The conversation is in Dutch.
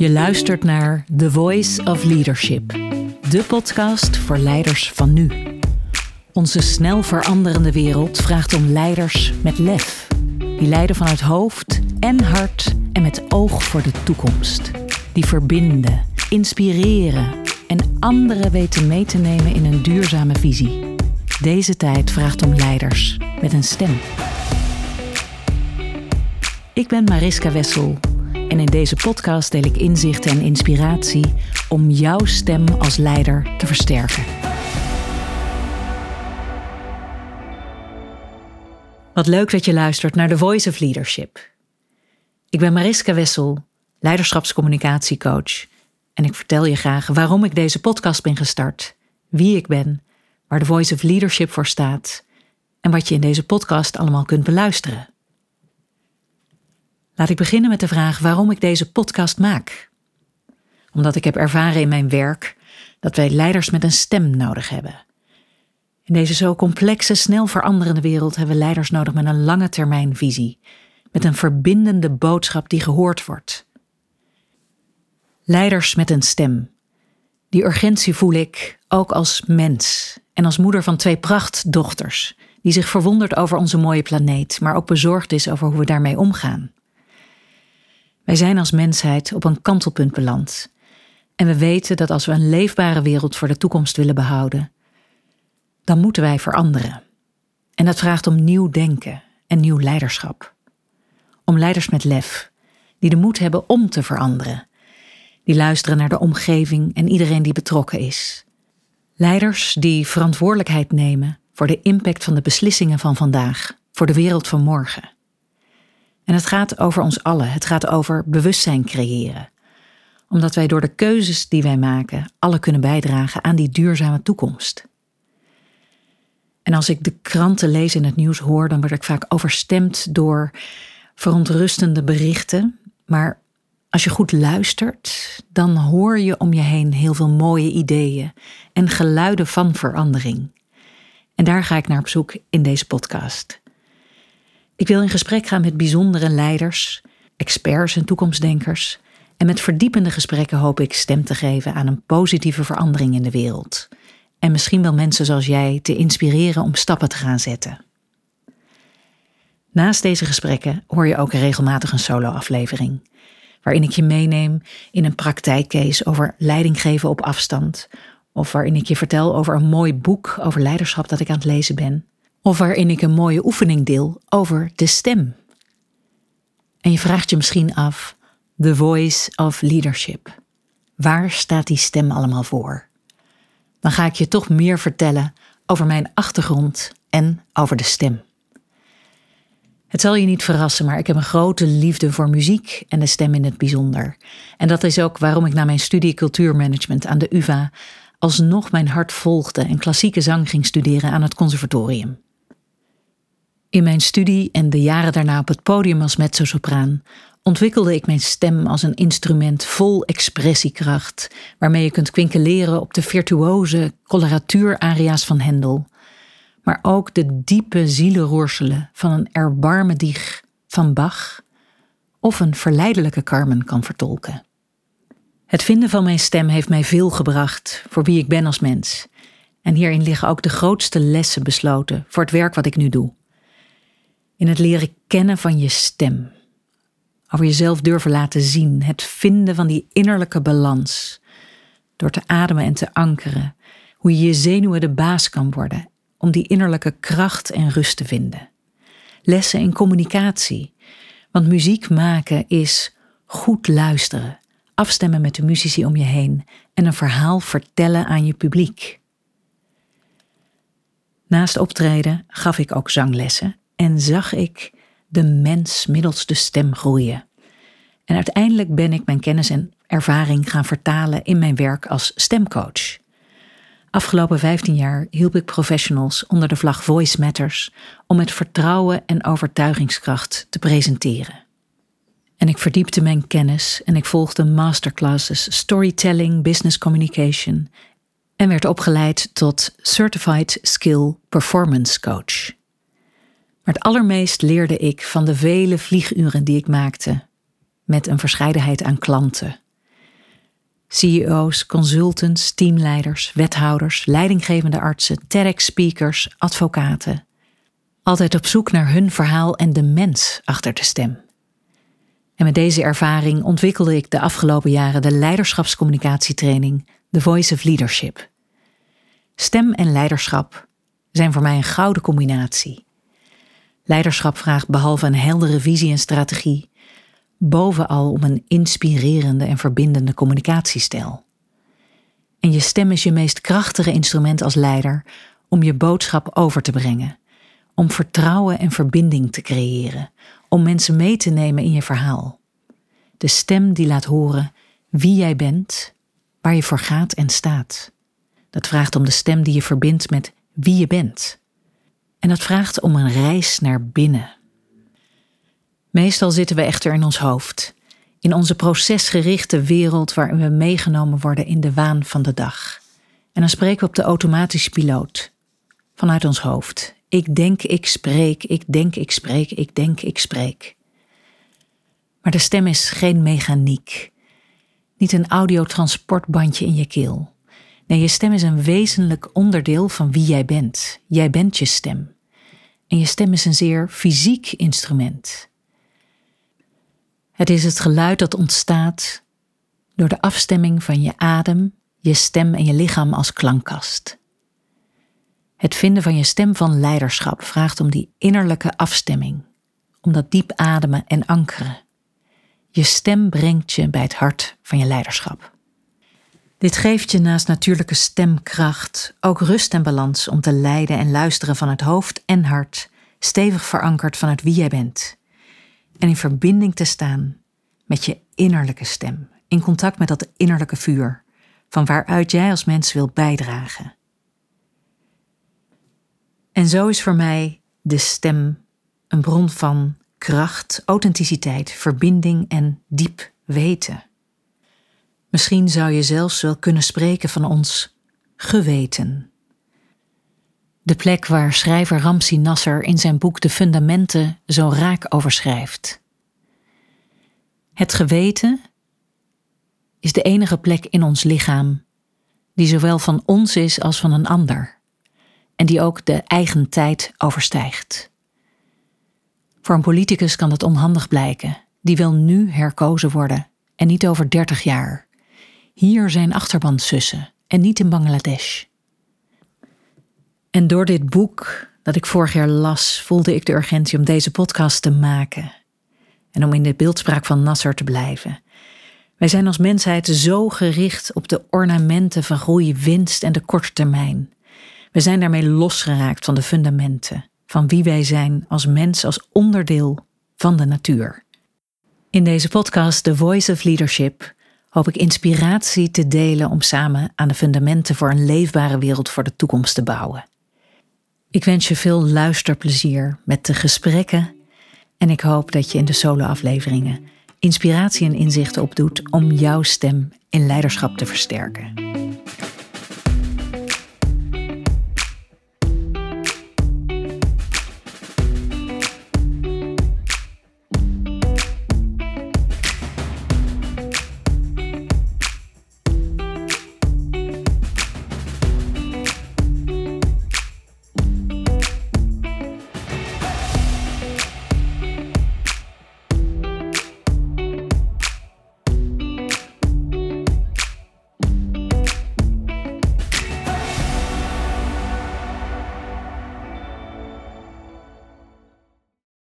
Je luistert naar The Voice of Leadership, de podcast voor leiders van nu. Onze snel veranderende wereld vraagt om leiders met lef, die leiden vanuit hoofd en hart en met oog voor de toekomst. Die verbinden, inspireren en anderen weten mee te nemen in een duurzame visie. Deze tijd vraagt om leiders met een stem. Ik ben Mariska Wessel en in deze podcast deel ik inzichten en inspiratie om jouw stem als leider te versterken. Wat leuk dat je luistert naar The Voice of Leadership. Ik ben Mariska Wessel, leiderschapscommunicatiecoach en ik vertel je graag waarom ik deze podcast ben gestart, wie ik ben, waar The Voice of Leadership voor staat en wat je in deze podcast allemaal kunt beluisteren. Laat ik beginnen met de vraag waarom ik deze podcast maak. Omdat ik heb ervaren in mijn werk dat wij leiders met een stem nodig hebben. In deze zo complexe, snel veranderende wereld hebben we leiders nodig met een lange termijn visie, met een verbindende boodschap die gehoord wordt. Leiders met een stem. Die urgentie voel ik ook als mens en als moeder van twee prachtdochters, die zich verwondert over onze mooie planeet, maar ook bezorgd is over hoe we daarmee omgaan. Wij zijn als mensheid op een kantelpunt beland. En we weten dat als we een leefbare wereld voor de toekomst willen behouden, dan moeten wij veranderen. En dat vraagt om nieuw denken en nieuw leiderschap. Om leiders met lef, die de moed hebben om te veranderen. Die luisteren naar de omgeving en iedereen die betrokken is. Leiders die verantwoordelijkheid nemen voor de impact van de beslissingen van vandaag, voor de wereld van morgen. En het gaat over ons allen. Het gaat over bewustzijn creëren. Omdat wij door de keuzes die wij maken alle kunnen bijdragen aan die duurzame toekomst. En als ik de kranten lees en het nieuws hoor, dan word ik vaak overstemd door verontrustende berichten. Maar als je goed luistert, dan hoor je om je heen heel veel mooie ideeën en geluiden van verandering. En daar ga ik naar op zoek in deze podcast. Ik wil in gesprek gaan met bijzondere leiders, experts en toekomstdenkers. En met verdiepende gesprekken hoop ik stem te geven aan een positieve verandering in de wereld. En misschien wel mensen zoals jij te inspireren om stappen te gaan zetten. Naast deze gesprekken hoor je ook regelmatig een solo-aflevering, waarin ik je meeneem in een praktijkcase over leiding geven op afstand, of waarin ik je vertel over een mooi boek over leiderschap dat ik aan het lezen ben, of waarin ik een mooie oefening deel over de stem. En je vraagt je misschien af: The Voice of Leadership. Waar staat die stem allemaal voor? Dan ga ik je toch meer vertellen over mijn achtergrond en over de stem. Het zal je niet verrassen, maar ik heb een grote liefde voor muziek en de stem in het bijzonder. En dat is ook waarom ik na mijn studie cultuurmanagement aan de UVA alsnog mijn hart volgde en klassieke zang ging studeren aan het conservatorium. In mijn studie en de jaren daarna op het podium als mezzosopraan ontwikkelde ik mijn stem als een instrument vol expressiekracht, waarmee je kunt kwinkeleren op de virtuoze coloratuur-aria's van Hendel, maar ook de diepe zielenroerselen van een erbarme dieg van Bach of een verleidelijke Carmen kan vertolken. Het vinden van mijn stem heeft mij veel gebracht voor wie ik ben als mens. En hierin liggen ook de grootste lessen besloten voor het werk wat ik nu doe in het leren kennen van je stem. Over jezelf durven laten zien, het vinden van die innerlijke balans. Door te ademen en te ankeren, hoe je je zenuwen de baas kan worden om die innerlijke kracht en rust te vinden. Lessen in communicatie, want muziek maken is goed luisteren, afstemmen met de muzici om je heen en een verhaal vertellen aan je publiek. Naast optreden gaf ik ook zanglessen en zag ik de mens middels de stem groeien. En uiteindelijk ben ik mijn kennis en ervaring gaan vertalen in mijn werk als stemcoach. Afgelopen 15 jaar hielp ik professionals onder de vlag Voice Matters om met vertrouwen en overtuigingskracht te presenteren. En ik verdiepte mijn kennis en ik volgde masterclasses Storytelling, Business Communication en werd opgeleid tot Certified Skill Performance Coach. Maar het allermeest leerde ik van de vele vlieguren die ik maakte met een verscheidenheid aan klanten. CEO's, consultants, teamleiders, wethouders, leidinggevende artsen, TEDx-speakers, advocaten. Altijd op zoek naar hun verhaal en de mens achter de stem. En met deze ervaring ontwikkelde ik de afgelopen jaren de leiderschapscommunicatietraining The Voice of Leadership. Stem en leiderschap zijn voor mij een gouden combinatie. Leiderschap vraagt behalve een heldere visie en strategie, bovenal om een inspirerende en verbindende communicatiestijl. En je stem is je meest krachtige instrument als leider om je boodschap over te brengen, om vertrouwen en verbinding te creëren, om mensen mee te nemen in je verhaal. De stem die laat horen wie jij bent, waar je voor gaat en staat. Dat vraagt om de stem die je verbindt met wie je bent. En dat vraagt om een reis naar binnen. Meestal zitten we echter in ons hoofd, in onze procesgerichte wereld waarin we meegenomen worden in de waan van de dag. En dan spreken we op de automatische piloot, vanuit ons hoofd. Ik denk, ik spreek, ik denk, ik spreek, ik denk, ik spreek. Maar de stem is geen mechaniek, niet een audiotransportbandje in je keel. Nee, je stem is een wezenlijk onderdeel van wie jij bent. Jij bent je stem. En je stem is een zeer fysiek instrument. Het is het geluid dat ontstaat door de afstemming van je adem, je stem en je lichaam als klankkast. Het vinden van je stem van leiderschap vraagt om die innerlijke afstemming, om dat diep ademen en ankeren. Je stem brengt je bij het hart van je leiderschap. Dit geeft je naast natuurlijke stemkracht ook rust en balans om te leiden en luisteren vanuit hoofd en hart, stevig verankerd vanuit wie jij bent. En in verbinding te staan met je innerlijke stem, in contact met dat innerlijke vuur, van waaruit jij als mens wilt bijdragen. En zo is voor mij de stem een bron van kracht, authenticiteit, verbinding en diep weten. Misschien zou je zelfs wel kunnen spreken van ons geweten. De plek waar schrijver Ramsi Nasser in zijn boek De Fundamenten zo raak over schrijft. Het geweten is de enige plek in ons lichaam die zowel van ons is als van een ander en die ook de eigen tijd overstijgt. Voor een politicus kan dat onhandig blijken, die wil nu herkozen worden en niet over dertig jaar. Hier zijn achterbandszussen en niet in Bangladesh. En door dit boek dat ik vorig jaar las, voelde ik de urgentie om deze podcast te maken. En om in de beeldspraak van Nasser te blijven. Wij zijn als mensheid zo gericht op de ornamenten van groei, winst en de korte termijn. We zijn daarmee losgeraakt van de fundamenten, van wie wij zijn als mens, als onderdeel van de natuur. In deze podcast The Voice of Leadership hoop ik inspiratie te delen om samen aan de fundamenten voor een leefbare wereld voor de toekomst te bouwen. Ik wens je veel luisterplezier met de gesprekken en ik hoop dat je in de solo-afleveringen inspiratie en inzichten opdoet om jouw stem in leiderschap te versterken.